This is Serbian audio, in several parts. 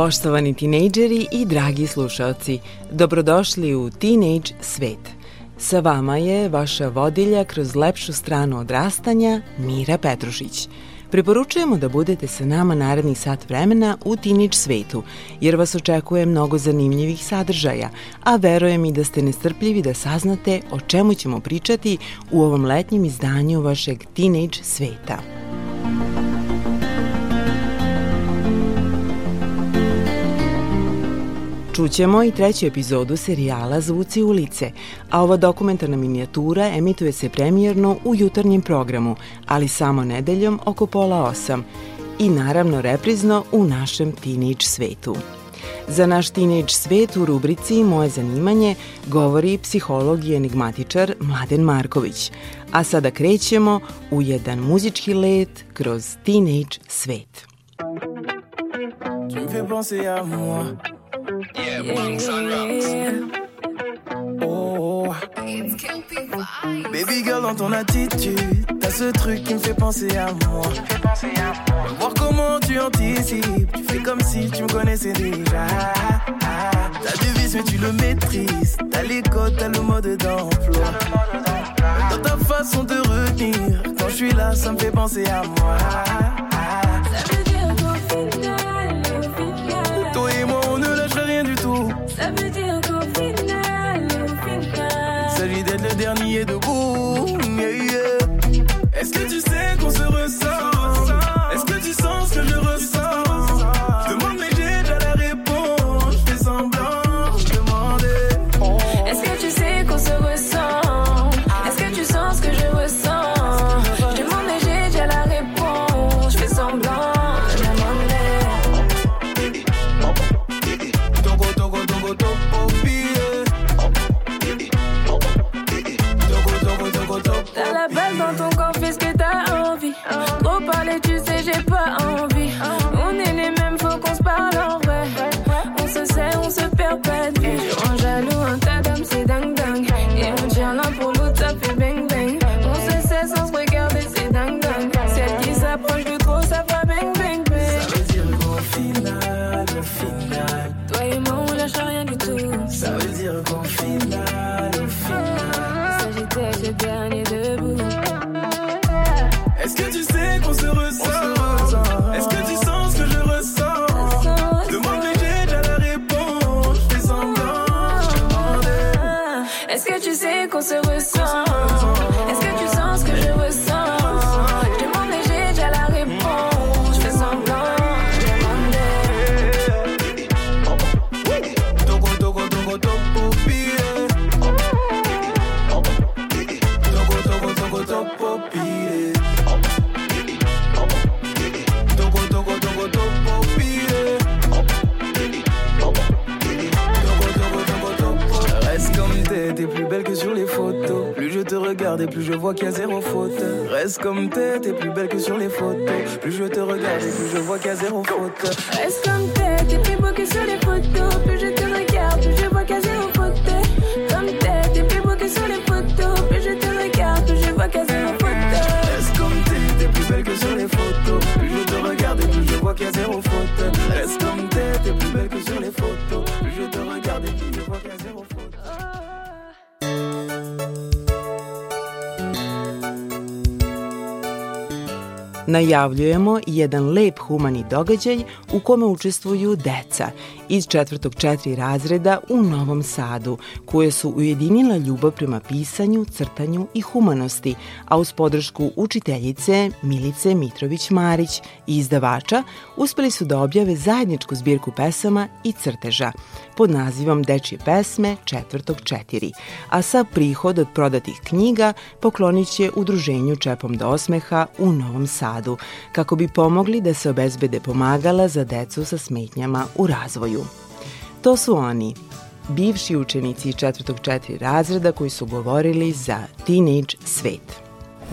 Poštovani tinejdžeri i dragi slušalci, dobrodošli u Teenage svet. Sa vama je vaša vodilja kroz lepšu stranu odrastanja, Mira Petrušić. Preporučujemo da budete sa nama narednih sat vremena u Teenage svetu, jer vas očekuje mnogo zanimljivih sadržaja, a verujem i da ste nestrpljivi da saznate o čemu ćemo pričati u ovom letnjem izdanju vašeg Teenage sveta. Čućemo i treću epizodu serijala Zvuci ulice, a ova dokumentarna minijatura emituje se premijerno u jutarnjem programu, ali samo nedeljom oko pola osam i naravno reprizno u našem teenage svetu. Za naš teenage svet u rubrici Moje zanimanje govori psiholog i enigmatičar Mladen Marković. A sada krećemo u jedan muzički let kroz teenage svet. Tu me penser à moi. Yeah, yeah. Oh. Baby girl, dans ton attitude, t'as ce truc qui me fait penser à moi. Voir comment tu anticipes, tu fais comme si tu me connaissais déjà. T'as du vice, mais tu le maîtrises. T'as les codes, t'as le mode d'emploi. Dans ta façon de retenir, quand je suis là, ça me fait penser à moi. J'ai pas envie. On est les mêmes, faut qu'on se parle en vrai. On se sait, on se perd regarde et plus je vois qu'il y a zéro faute. Reste comme t'es, t'es plus belle que sur les photos. Plus je te regarde et plus je vois qu'il y a zéro faute. Reste comme t'es, t'es plus beau que sur les photos Plus je te regarde, plus je vois qu'à zéro faute Comme t'es, t'es plus beau que sur les photos Plus je te regarde, plus je vois qu'à zéro faute Reste comme t'es, t'es plus belle que sur les photos. Plus je te regarde et plus je vois qu'il y a zéro faute. Reste comme t'es, t'es plus belle que sur les photos. Najavljujemo jedan lep humani događaj u kome učestvuju deca iz četvrtog četiri razreda u Novom Sadu, koje su ujedinila ljubav prema pisanju, crtanju i humanosti, a uz podršku učiteljice Milice Mitrović-Marić i izdavača uspeli su da objave zajedničku zbirku pesama i crteža pod nazivom Dečje pesme četvrtog četiri, a sa prihod od prodatih knjiga poklonit će udruženju Čepom do osmeha u Novom Sadu, kako bi pomogli da se obezbede pomagala za decu sa smetnjama u razvoju. To su oni, bivši učenici četvrtog četiri razreda koji su govorili za Teenage Svet.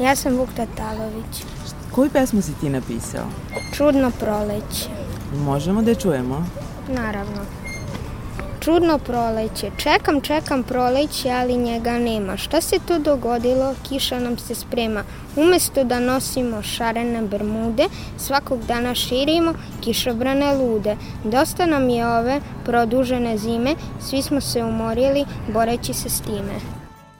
Ja sam Vuk Tatalović. Koju pesmu si ti napisao? Čudno proleće. Možemo da je čujemo? Naravno. Čudno proleće. Čekam, čekam proleće, ali njega nema. Šta se tu dogodilo? Kiša nam se sprema. Umesto da nosimo šarene bermude, svakog dana širimo kišobrane lude. Dosta nam je ove produžene zime, svi smo se umorili boreći se s time.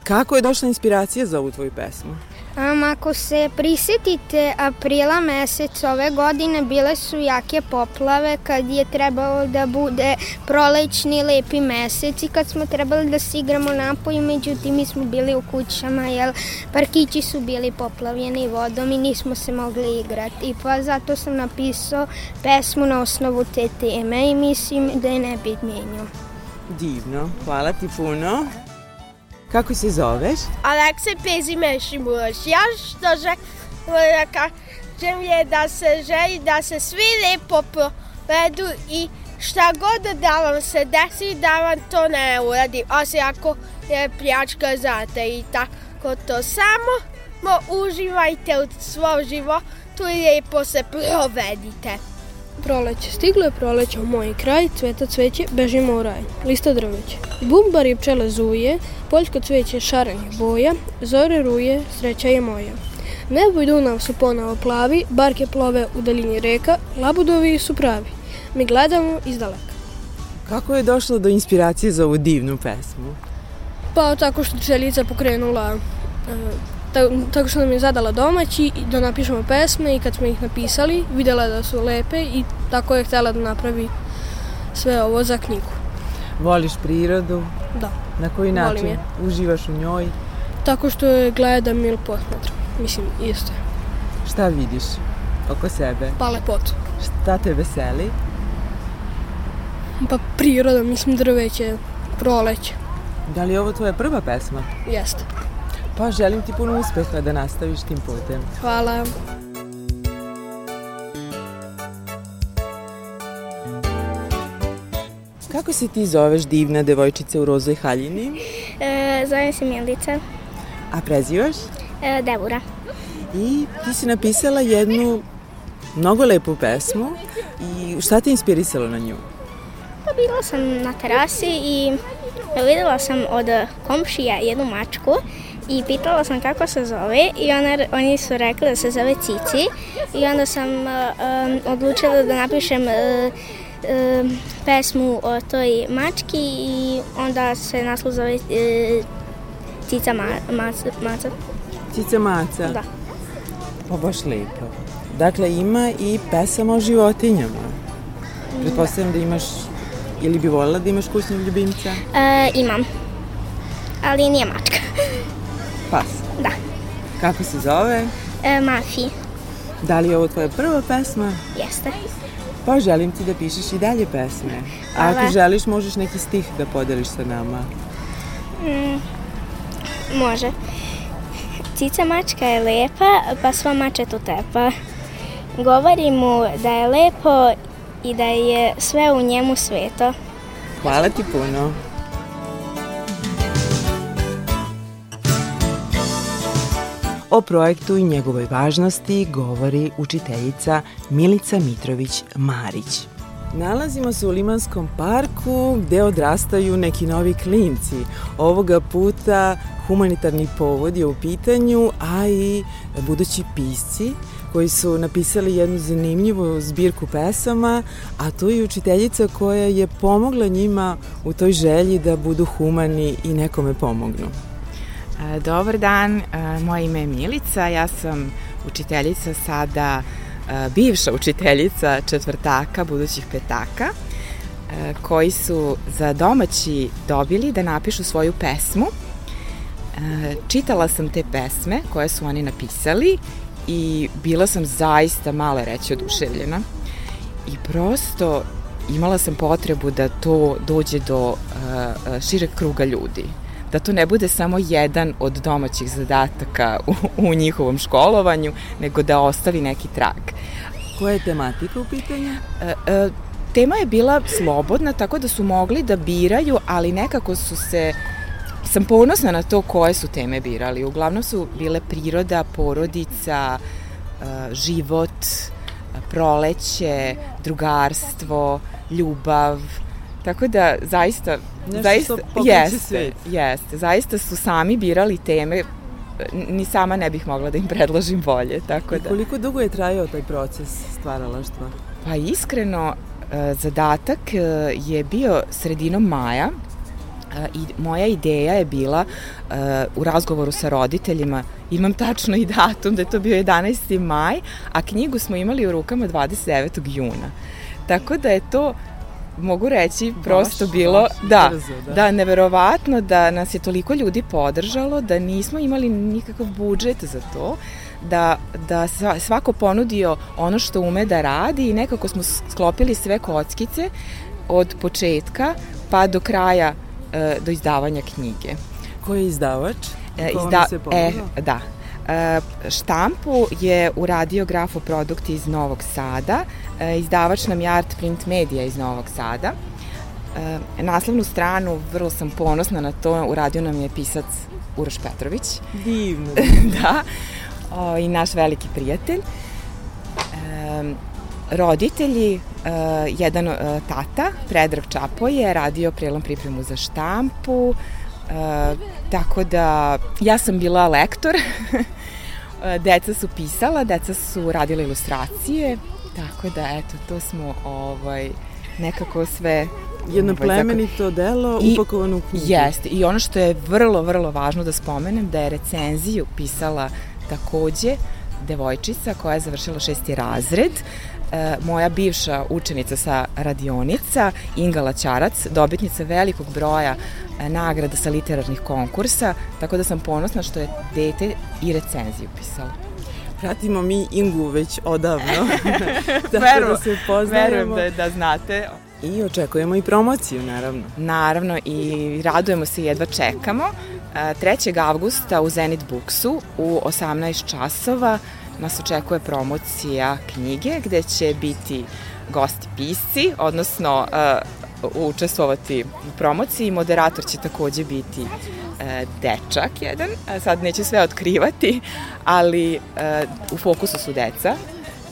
Kako je došla inspiracija za ovu tvoju pesmu? Um, ako se prisetite aprila mesec ove godine bile su jake poplave kad je trebalo da bude prolećni lepi mesec i kad smo trebali da se igramo napolju, međutim mi smo bili u kućama jer parkići su bili poplavljeni vodom i nismo se mogli igrati. Pa zato sam napisao pesmu na osnovu te teme i mislim da je ne bi mijenio. Divno, hvala ti puno. Kako se zoveš? Alekse Pezime Šimuloš. Ja što želim da kažem je da se želi da se svi lepo provedu i šta god da vam se desi da vam to ne uradi, osim ako je pljačka zate i tako to samo mo, uživajte u svom životu i lepo se provedite. Proleće, stiglo je proleće u moj kraj, cveta cveće, bežimo u raj, lista drveće. Bumbar i pčele zuje, poljsko cveće šarenih boja, zore ruje, sreća je moja. Nebo i Dunav su ponovo plavi, barke plove u daljini reka, labudovi su pravi. Mi gledamo iz daleka. Kako je došlo do inspiracije za ovu divnu pesmu? Pa tako što čelica pokrenula tako što nam je zadala domaći da napišemo pesme i kad smo ih napisali videla da su lepe i tako je htela da napravi sve ovo za knjigu. Voliš prirodu? Da. Na koji način je. uživaš u njoj? Tako što je gledam ili posmatram. Mislim, isto je. Šta vidiš oko sebe? Pa lepotu. Šta te veseli? Pa priroda, mislim drveće, proleće. Da li je ovo tvoja prva pesma? Jeste. Pa želim ti puno uspeha da nastaviš tim putem. Hvala. Kako se ti zoveš divna devojčica u rozoj haljini? E, zovem se Milica. A prezivaš? E, Devura. I ti si napisala jednu mnogo lepu pesmu i šta te inspirisalo na nju? Pa bila sam na terasi i videla sam od komšija jednu mačku i pitala sam kako se zove i ona, oni su rekli da se zove Cici i onda sam um, odlučila da napišem uh, um, pesmu o toj mački i onda se naslov zove uh, Cica ma, maca, maca. Cica Maca? Da. Pa baš lepo. Dakle, ima i pesama o životinjama. Pretpostavljam da imaš, ili bi volila da imaš kućnog ljubimca? Uh, imam, ali nije mačka. Pas? Da. Kako se zove? E, Mafi. Da li je ovo tvoja prva pesma? Jeste. Pa želim ti da pišeš i dalje pesme. A ako želiš, možeš neki stih da podeliš sa nama. Mm, može. Cica mačka je lepa, pa sva mačetu tepa. Govori mu da je lepo i da je sve u njemu sveto. Hvala ti puno. O projektu i njegovoj važnosti govori učiteljica Milica Mitrović-Marić. Nalazimo se u Limanskom parku gde odrastaju neki novi klinci. Ovoga puta humanitarni povod je u pitanju, a i budući pisci koji su napisali jednu zanimljivu zbirku pesama, a to je učiteljica koja je pomogla njima u toj želji da budu humani i nekome pomognu. Dobar dan, moje ime je Milica, ja sam učiteljica sada e, bivša učiteljica četvrtaka, budućih petaka, e, koji su za domaći dobili da napišu svoju pesmu. E, čitala sam te pesme koje su oni napisali i bila sam zaista male reći oduševljena i prosto imala sam potrebu da to dođe do šireg kruga ljudi da to ne bude samo jedan od domaćih zadataka u, u njihovom školovanju, nego da ostavi neki trag. Koja je tematika u pitanju? E, e, tema je bila slobodna, tako da su mogli da biraju, ali nekako su se sam ponosna na to koje su teme birali. Uglavnom su bile priroda, porodica, e, život, proleće, drugarstvo, ljubav. Tako da zaista Nešto zaista jeste, svet. jeste, zaista su sami birali teme ni sama ne bih mogla da im predložim bolje, tako I da. koliko dugo je trajao taj proces stvaralaštva? Pa iskreno, e, zadatak e, je bio sredinom maja e, i moja ideja je bila u razgovoru sa roditeljima, imam tačno i datum da je to bio 11. maj, a knjigu smo imali u rukama 29. juna. Tako da je to mogu reći, prosto baš, bilo, baš, da, brzo, da, da, neverovatno da nas je toliko ljudi podržalo, da nismo imali nikakav budžet za to, da, da svako ponudio ono što ume da radi i nekako smo sklopili sve kockice od početka pa do kraja, e, do izdavanja knjige. Ko je izdavač? E, izda, e, da, E, štampu je uradio grafoprodukt iz Novog Sada, izdavač nam je Art Print Media iz Novog Sada. E, naslovnu stranu, vrlo sam ponosna na to, uradio nam je pisac Uroš Petrović. Divno. da, o, i naš veliki prijatelj. E, roditelji, e, jedan e, tata, Predrag Čapo je radio prelom pripremu za štampu, E, tako da ja sam bila lektor, deca su pisala, deca su radila ilustracije, tako da eto, to smo ovaj, nekako sve Jedno ovaj, plemenito delo I, upakovano u knjigu. Jeste, i ono što je vrlo, vrlo važno da spomenem, da je recenziju pisala takođe devojčica koja je završila šesti razred, e, moja bivša učenica sa radionica, Inga Laćarac, dobitnica velikog broja e, nagrada sa literarnih konkursa, tako da sam ponosna što je dete i recenziju pisala. Pratimo mi Ingu već odavno. tako Veru, da se poznajemo. Verujem da, da znate. I očekujemo i promociju, naravno. Naravno, i radujemo se jedva čekamo. 3. avgusta u Zenit Booksu u 18 časova nas očekuje promocija knjige gde će biti gosti pisci, odnosno uh, učestvovati u promociji. Moderator će takođe biti uh, dečak jedan, sad neću sve otkrivati, ali uh, u fokusu su deca,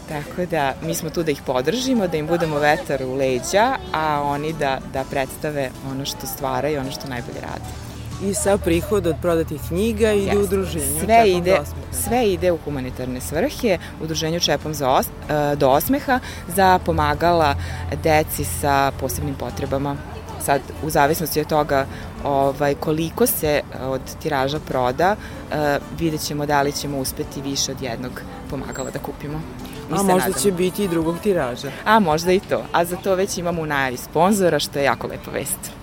Tako da mi smo tu da ih podržimo, da im budemo vetar u leđa, a oni da, da predstave ono što stvaraju, ono što najbolje rade. I sa prihod od prodatih knjiga ide u udruženju sve Čepom ide, osmeha. Sve ide u humanitarne svrhe, udruženju Čepom za os, e, do osmeha za pomagala deci sa posebnim potrebama sad u zavisnosti od toga ovaj, koliko se od tiraža proda, uh, vidjet ćemo da li ćemo uspeti više od jednog pomagala da kupimo. Mi A možda nadamo. će biti i drugog tiraža. A možda i to. A za to već imamo u najavi sponzora, što je jako lepa vest.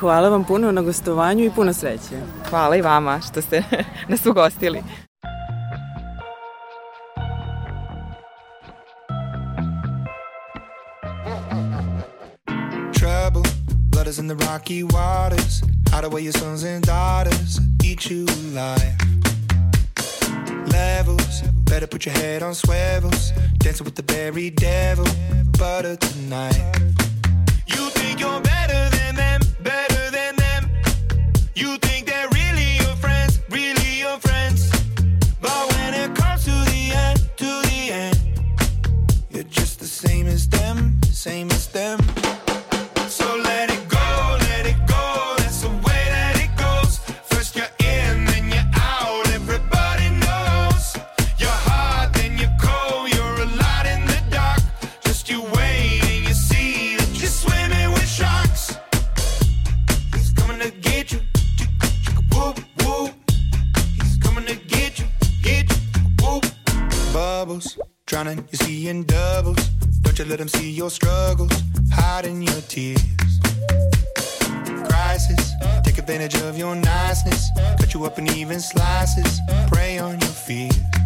Hvala vam puno na gostovanju i puno sreće. Hvala i vama što ste nas ugostili. Trouble, blood is in the rocky waters. Hide away your sons and daughters. Eat you alive. Levels, better put your head on swivels. Dancing with the very devil. Butter tonight. You think you're better than them better than them. You think they're really your friends, really your friends. But when it comes to the end, to the end, you're just the same as them, same as them. Them see your struggles. Hiding your tears. Crisis, take advantage of your niceness. Cut you up in even slices. Prey on your fears.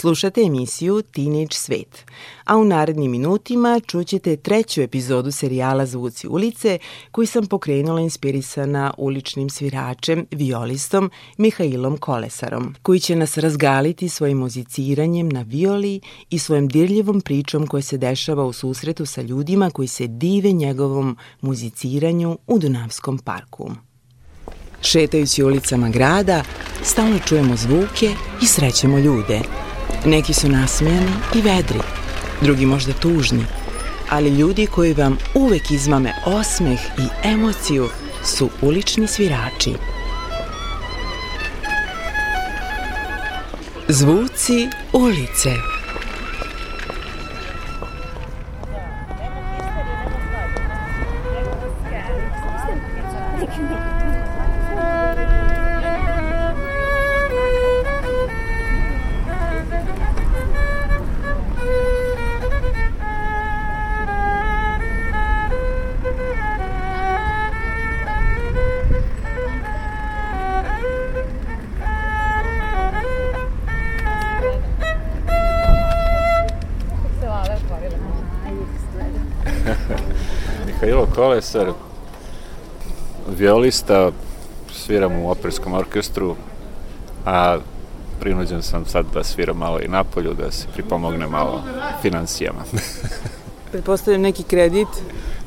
Slušate emisiju Teenage Svet, a u narednim minutima čućete treću epizodu serijala Zvuci ulice koji sam pokrenula inspirisana uličnim sviračem, violistom Mihailom Kolesarom, koji će nas razgaliti svojim muziciranjem na violi i svojom dirljivom pričom koja se dešava u susretu sa ljudima koji se dive njegovom muziciranju u Dunavskom parku. Šetajući ulicama grada, stalno čujemo zvuke i srećemo ljude. Neki su nasmejani i vedri, drugi možda tužni, ali ljudi koji vam uvek izmame osmeh i emociju su ulični svirači. Zvuci ulice. Kolesar, violista, sviram u operskom orkestru, a prinuđen sam sad da sviram malo i napolju, da se pripomogne malo financijama. Pretpostavljam neki kredit,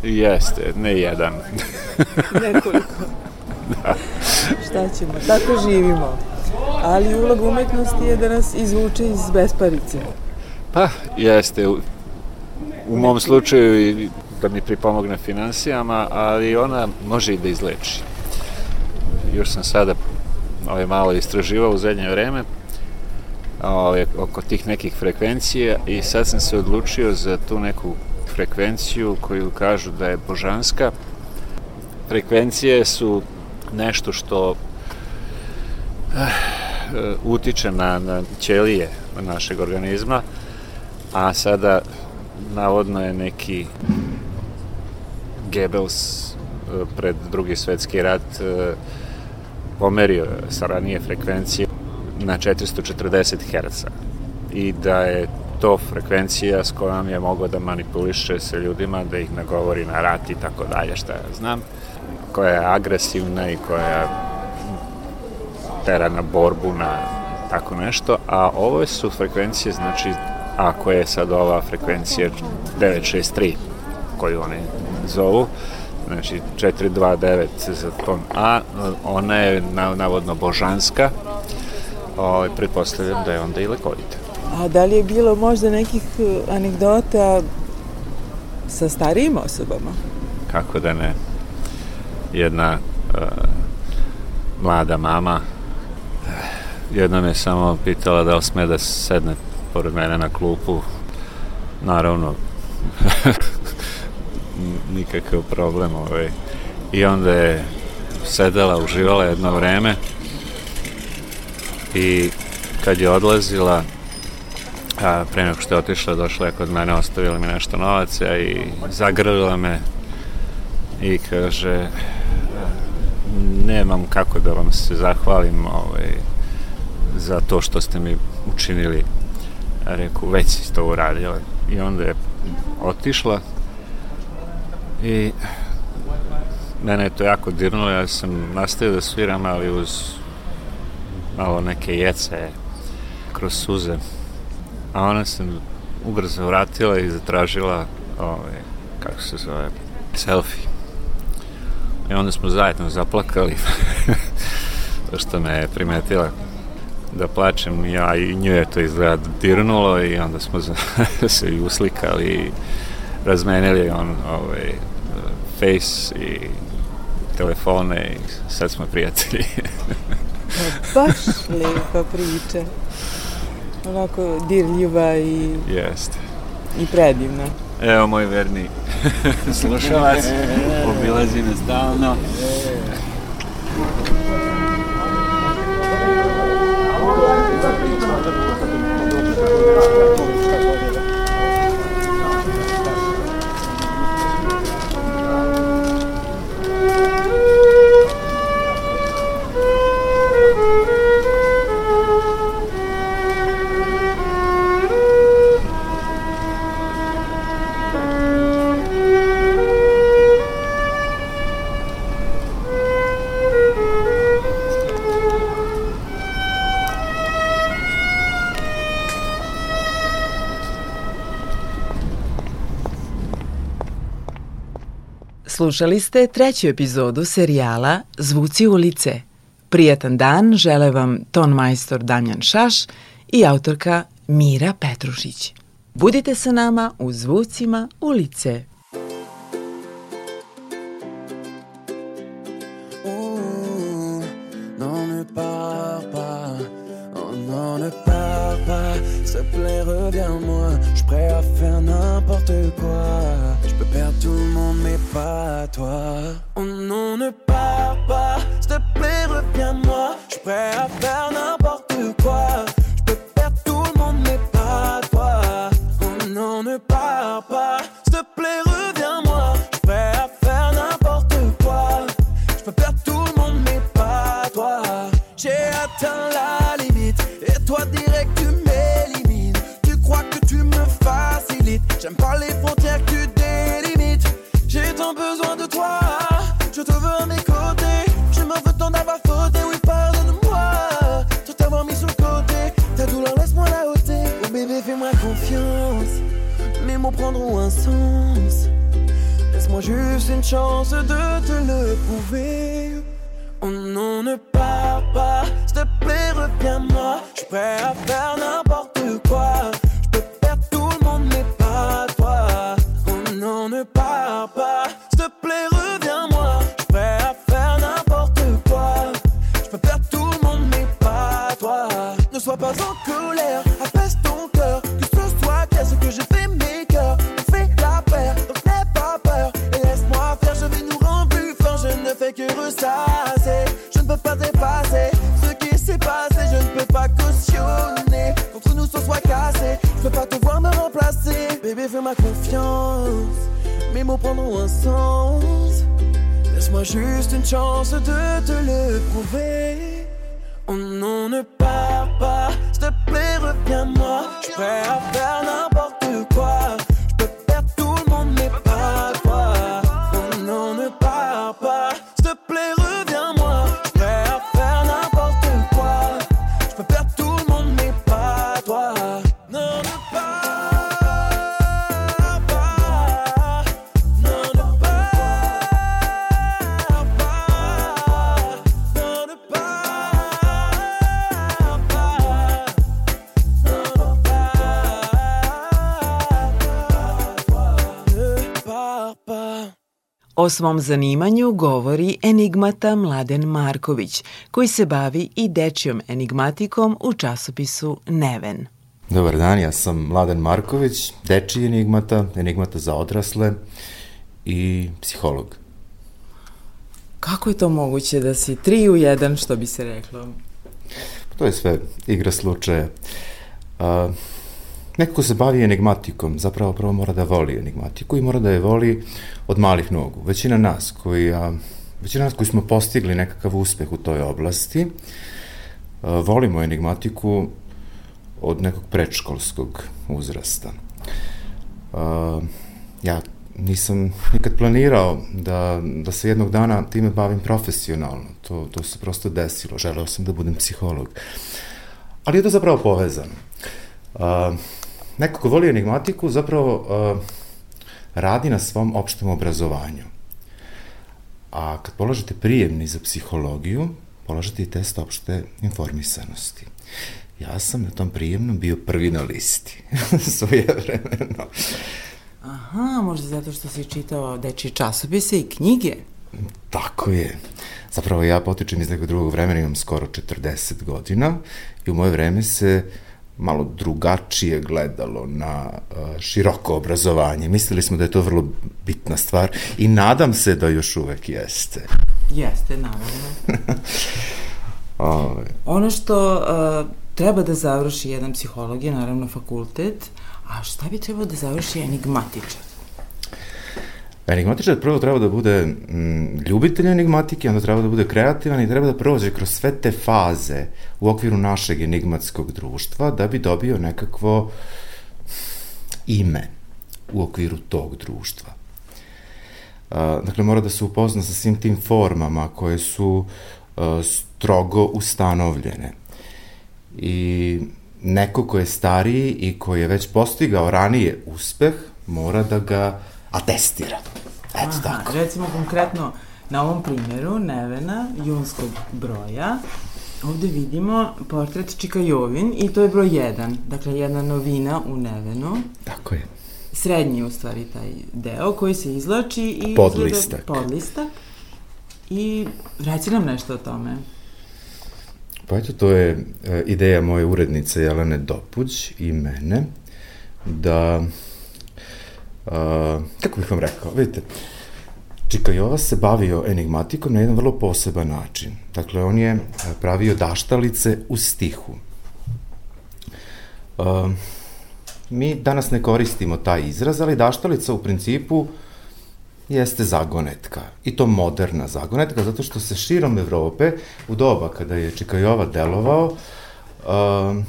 Jeste, ne jedan. nekoliko. Šta ćemo, tako živimo. Ali uloga umetnosti je da nas izvuče iz besparice. Pa, jeste, u, u mom slučaju i da mi pripomogne financijama, ali ona može i da izleči. Još sam sada ovaj, malo istraživao u zadnje vreme ovaj, oko tih nekih frekvencija i sad sam se odlučio za tu neku frekvenciju koju kažu da je božanska. Frekvencije su nešto što eh, utiče na, na ćelije našeg organizma, a sada navodno je neki Goebbels eh, pred drugi svetski rat eh, pomerio sa ranije frekvencije na 440 Hz i da je to frekvencija s kojom je mogao da manipuliše sa ljudima, da ih nagovori na rat i tako dalje, šta ja znam, koja je agresivna i koja tera na borbu, na tako nešto, a ovo su frekvencije, znači, ako je sad ova frekvencija 963, koju oni zovu, znači 429 za ton A, ona je na, navodno božanska, ovaj, pretpostavljam da je onda i lekovita. A da li je bilo možda nekih e, anegdota sa starijim osobama? Kako da ne. Jedna uh, mlada mama jednom je samo pitala da li sme da sedne pored mene na klupu. Naravno, nikakav problem. Ovaj. I onda je sedela, uživala jedno vreme i kad je odlazila a, pre nego što je otišla došla je kod mene, ostavila mi nešto novaca i zagrlila me i kaže nemam kako da vam se zahvalim ovaj, za to što ste mi učinili reku, već si to uradila i onda je otišla i mene je to jako dirnulo, ja sam nastavio da sviram, ali uz malo neke jece kroz suze. A ona se ubrzo vratila i zatražila ovaj, kako se zove, selfie. I onda smo zajedno zaplakali to što me je primetila da plačem ja i nju je to izgleda dirnulo i onda smo se i uslikali i razmenili on ovaj, face i telefone i sad smo prijatelji. Baš lepa priča. Onako dirljiva i... Jeste. I predivna. Evo moj verni slušalac, obilazi me stalno. Slušali ste treću epizodu serijala Zvuci ulice. Prijatan dan žele vam ton majstor Damjan Šaš i autorka Mira Petrušić. Budite sa nama u Zvucima ulice. Toi. Mes mots prendront un sens. Laisse-moi juste une chance de te le prouver. Oh non, ne pars pas, s'il te plaît, reviens-moi. Je prêt à faire n'importe Mes mots prendront un sens. Laisse-moi juste une chance de te le prouver. O svom zanimanju govori enigmata Mladen Marković, koji se bavi i dečjom enigmatikom u časopisu Neven. Dobar dan, ja sam Mladen Marković, dečiji enigmata, enigmata za odrasle i psiholog. Kako je to moguće da si tri u jedan, što bi se reklo? To je sve igra slučaja. A, neko ko se bavi enigmatikom, zapravo prvo mora da voli enigmatiku i mora da je voli od malih nogu. Većina nas koji, a, većina nas koji smo postigli nekakav uspeh u toj oblasti, a, volimo enigmatiku od nekog predškolskog uzrasta. A, ja nisam nikad planirao da, da se jednog dana time bavim profesionalno. To, to se prosto desilo. Želeo sam da budem psiholog. Ali je to zapravo povezano. A, neko ko voli enigmatiku zapravo a, radi na svom opštem obrazovanju. A kad polažete prijemni za psihologiju, polažete i test opšte informisanosti. Ja sam na tom prijemnom bio prvi na listi, svoje vremeno. Aha, možda zato što si čitao dečije časopise i knjige. Tako je. Zapravo ja potičem iz nekog drugog vremena, imam skoro 40 godina i u moje vreme se malo drugačije gledalo na uh, široko obrazovanje. Mislili smo da je to vrlo bitna stvar i nadam se da još uvek jeste. Jeste, naravno. Ove. Ono što uh, treba da završi jedan psiholog je naravno fakultet, A šta bi trebao da završi enigmatičar? Enigmatičar prvo treba da bude mm, ljubitelj enigmatike, onda treba da bude kreativan i treba da prođe kroz sve te faze u okviru našeg enigmatskog društva da bi dobio nekakvo ime u okviru tog društva. Dakle, mora da se upozna sa svim tim formama koje su strogo ustanovljene. I neko ko je stariji i koji je već postigao ranije uspeh, mora da ga atestira. Eto Aha, tako. Recimo konkretno na ovom primjeru Nevena, junskog broja, ovde vidimo portret Čika Jovin i to je broj 1, dakle jedna novina u Nevenu. Tako je. Srednji u stvari taj deo koji se izlači i... Podlistak. Podlistak. I reci nam nešto o tome. Pa eto, to je e, ideja moje urednice Jelene Dopuđ i mene, da, a, kako bih vam rekao, vidite, Čika Jova se bavio enigmatikom na jedan vrlo poseban način. Dakle, on je e, pravio daštalice u stihu. A, mi danas ne koristimo taj izraz, ali daštalica u principu jeste zagonetka. I to moderna zagonetka, zato što se širom Evrope, u doba kada je Čikajova delovao, um,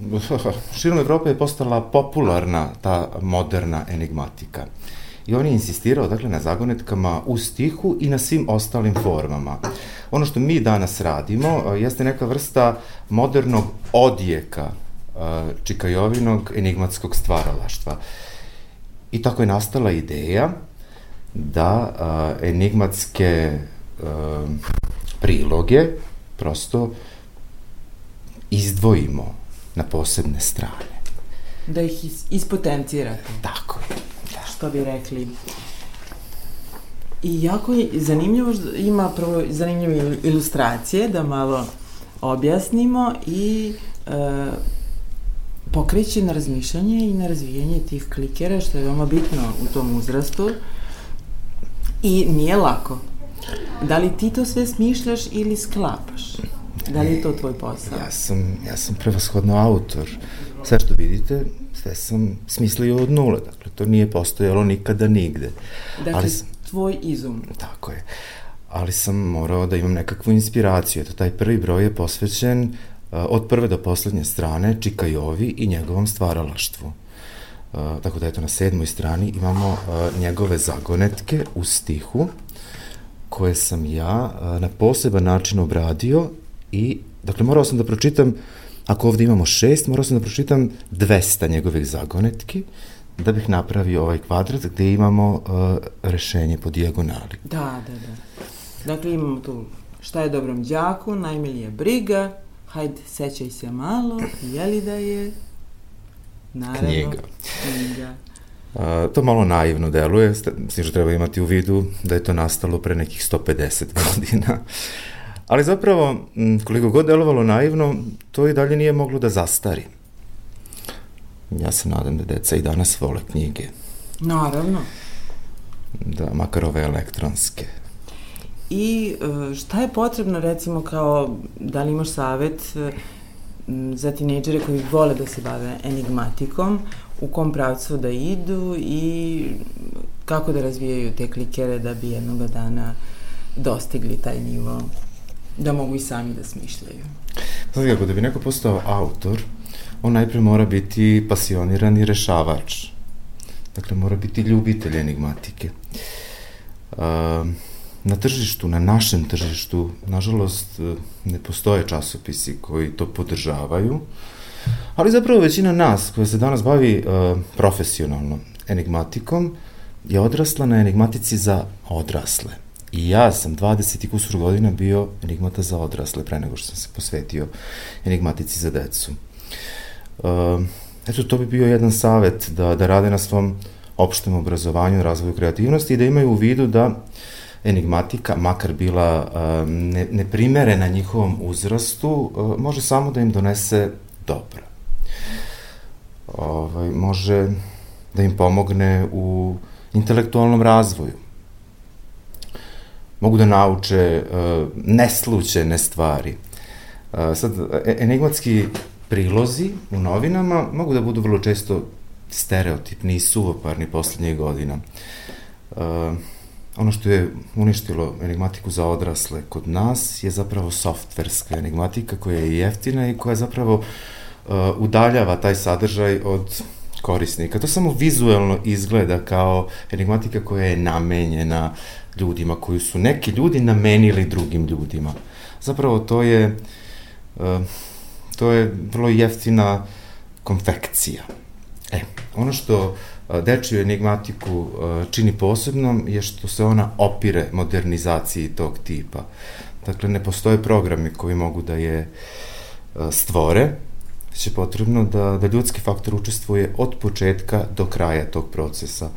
širom Evrope je postala popularna ta moderna enigmatika. I on je insistirao, dakle, na zagonetkama u stihu i na svim ostalim formama. Ono što mi danas radimo uh, jeste neka vrsta modernog odjeka uh, Čikajovinog enigmatskog stvaralaštva. I tako je nastala ideja da a, enigmatske priloge prosto izdvojimo na posebne strane. Da ih is, ispotencirate. Tako je. Da. Što bi rekli. I jako je zanimljivo, ima prvo zanimljive ilustracije, da malo objasnimo i e, pokreće na razmišljanje i na razvijanje tih klikera, što je veoma bitno u tom uzrastu. I nije lako. Da li ti to sve smišljaš ili sklapaš? Da li je to tvoj posao? Ja sam, ja sam prevashodno autor. Sve što vidite, sve sam smislio od nule. Dakle, to nije postojalo nikada nigde. Dakle, Ali tvoj izum. Tako je. Ali sam morao da imam nekakvu inspiraciju. Eto, taj prvi broj je posvećen uh, od prve do poslednje strane Čikajovi i njegovom stvaralaštvu tako da eto na sedmoj strani imamo uh, njegove zagonetke u stihu koje sam ja uh, na poseban način obradio i dakle morao sam da pročitam ako ovde imamo šest, morao sam da pročitam 200 njegovih zagonetki da bih napravio ovaj kvadrat gde imamo uh, rešenje po dijagonali. Da, da, da. Dakle imamo tu šta je dobrom đaku, najmilija briga, hajde sećaj se malo, jeli da je Naravno, knjiga. knjiga. A, to malo naivno deluje, s tim što treba imati u vidu da je to nastalo pre nekih 150 godina. Ali zapravo, koliko god delovalo naivno, to i dalje nije moglo da zastari. Ja se nadam da deca i danas vole knjige. Naravno. Da, makar ove elektronske. I e, šta je potrebno recimo kao, da li imaš savet e, za tinejdžere koji vole da se bave enigmatikom, u kom pravcu da idu i kako da razvijaju te klikere da bi jednog dana dostigli taj nivo, da mogu i sami da smišljaju. Znači kako, da bi neko postao autor, on najpre mora biti pasioniran i rešavač. Dakle, mora biti ljubitelj enigmatike. Um, na tržištu, na našem tržištu, nažalost, ne postoje časopisi koji to podržavaju, ali zapravo većina nas koja se danas bavi uh, profesionalno enigmatikom je odrasla na enigmatici za odrasle. I ja sam 20 i kusur godina bio enigmata za odrasle pre nego što sam se posvetio enigmatici za decu. Uh, eto, to bi bio jedan savet da, da rade na svom opštem obrazovanju, razvoju kreativnosti i da imaju u vidu da enigmatika, makar bila ne, neprimerena njihovom uzrastu, može samo da im donese dobro. Ovaj, može da im pomogne u intelektualnom razvoju. Mogu da nauče uh, neslučene stvari. Uh, sad, e, enigmatski prilozi u novinama mogu da budu vrlo često stereotipni i suvoparni poslednjih godina. Uh, ono što je uništilo enigmatiku za odrasle kod nas je zapravo softverska enigmatika koja je jeftina i koja zapravo uh, udaljava taj sadržaj od korisnika. To samo vizuelno izgleda kao enigmatika koja je namenjena ljudima, koju su neki ljudi namenili drugim ljudima. Zapravo to je uh, to je vrlo jeftina konfekcija. E, ono što dečiju enigmatiku čini posebnom je što se ona opire modernizaciji tog tipa. Dakle, ne postoje programi koji mogu da je stvore, će potrebno da, da ljudski faktor učestvuje od početka do kraja tog procesa.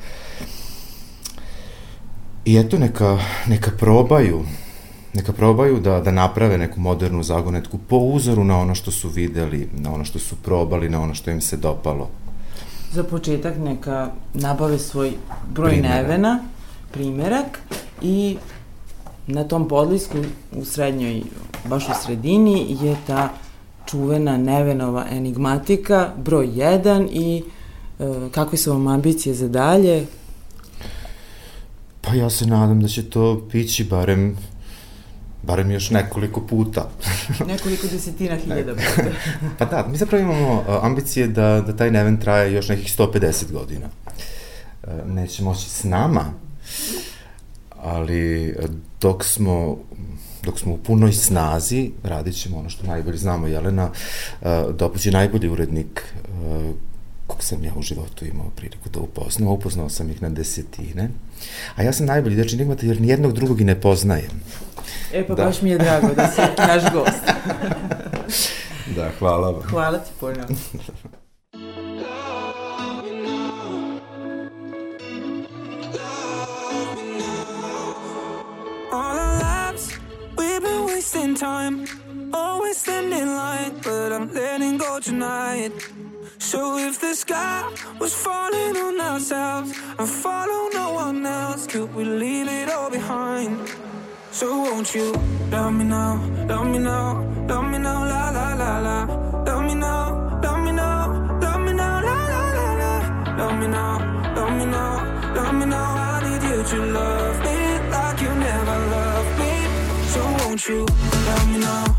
I eto, neka, neka probaju neka probaju da, da naprave neku modernu zagonetku po uzoru na ono što su videli, na ono što su probali, na ono što im se dopalo. Za početak neka nabave svoj broj Primerak. nevena, primerak i na tom podlisku u srednjoj, baš u sredini je ta čuvena Nevenova enigmatika, broj 1 i e, kakve su vam ambicije za dalje? Pa ja se nadam da će to pići barem barem još nekoliko puta. nekoliko desetina hiljada puta. pa da, mi zapravo imamo ambicije da, da taj neven traje još nekih 150 godina. E, neće moći s nama, ali dok smo dok smo u punoj snazi, radit ćemo ono što najbolje znamo. Jelena Dopuć je najbolji urednik kog sam ja u životu imao priliku da upoznam. Upoznao sam ih na desetine. A ja sam najbolji deči enigmata jer nijednog drugog i ne poznajem. E pa da. baš mi je drago da si naš gost. da, hvala vam. Hvala ti puno. wasting time, always standing line, but I'm letting go tonight. So if the sky was falling on ourselves and follow no one else, could we leave it all behind? So won't you love me now, love me now, love me now, la la la la. Love me now, love me now, love me now, la la la la. Love me now, love me now, love me now. I need you to love me like you never loved me. So won't you love me now,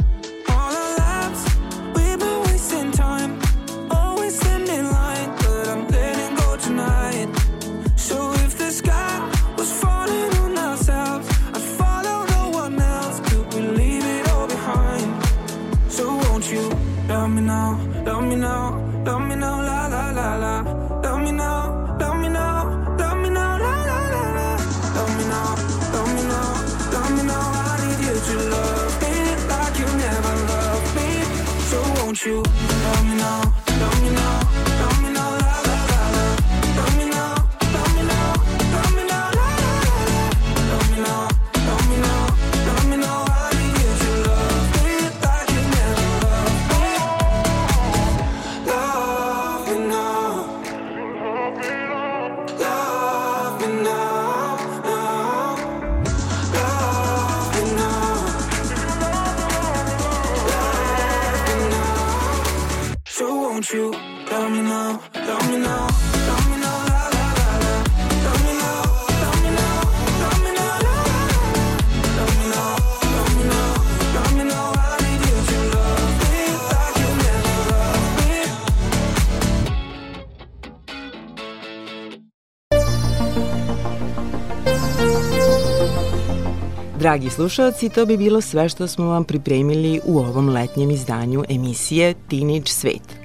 Dragi slušalci, to bi bilo sve što smo vam pripremili u ovom letnjem izdanju emisije Teenage Svet.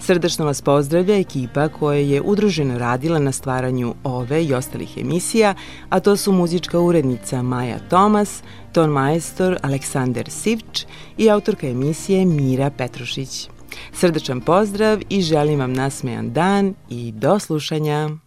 Srdačno vas pozdravlja ekipa koja je udruženo radila na stvaranju ove i ostalih emisija, a to su muzička urednica Maja Tomas, ton majstor Aleksander Sivč i autorka emisije Mira Petrušić. Srdečan pozdrav i želim vam nasmejan dan i do slušanja!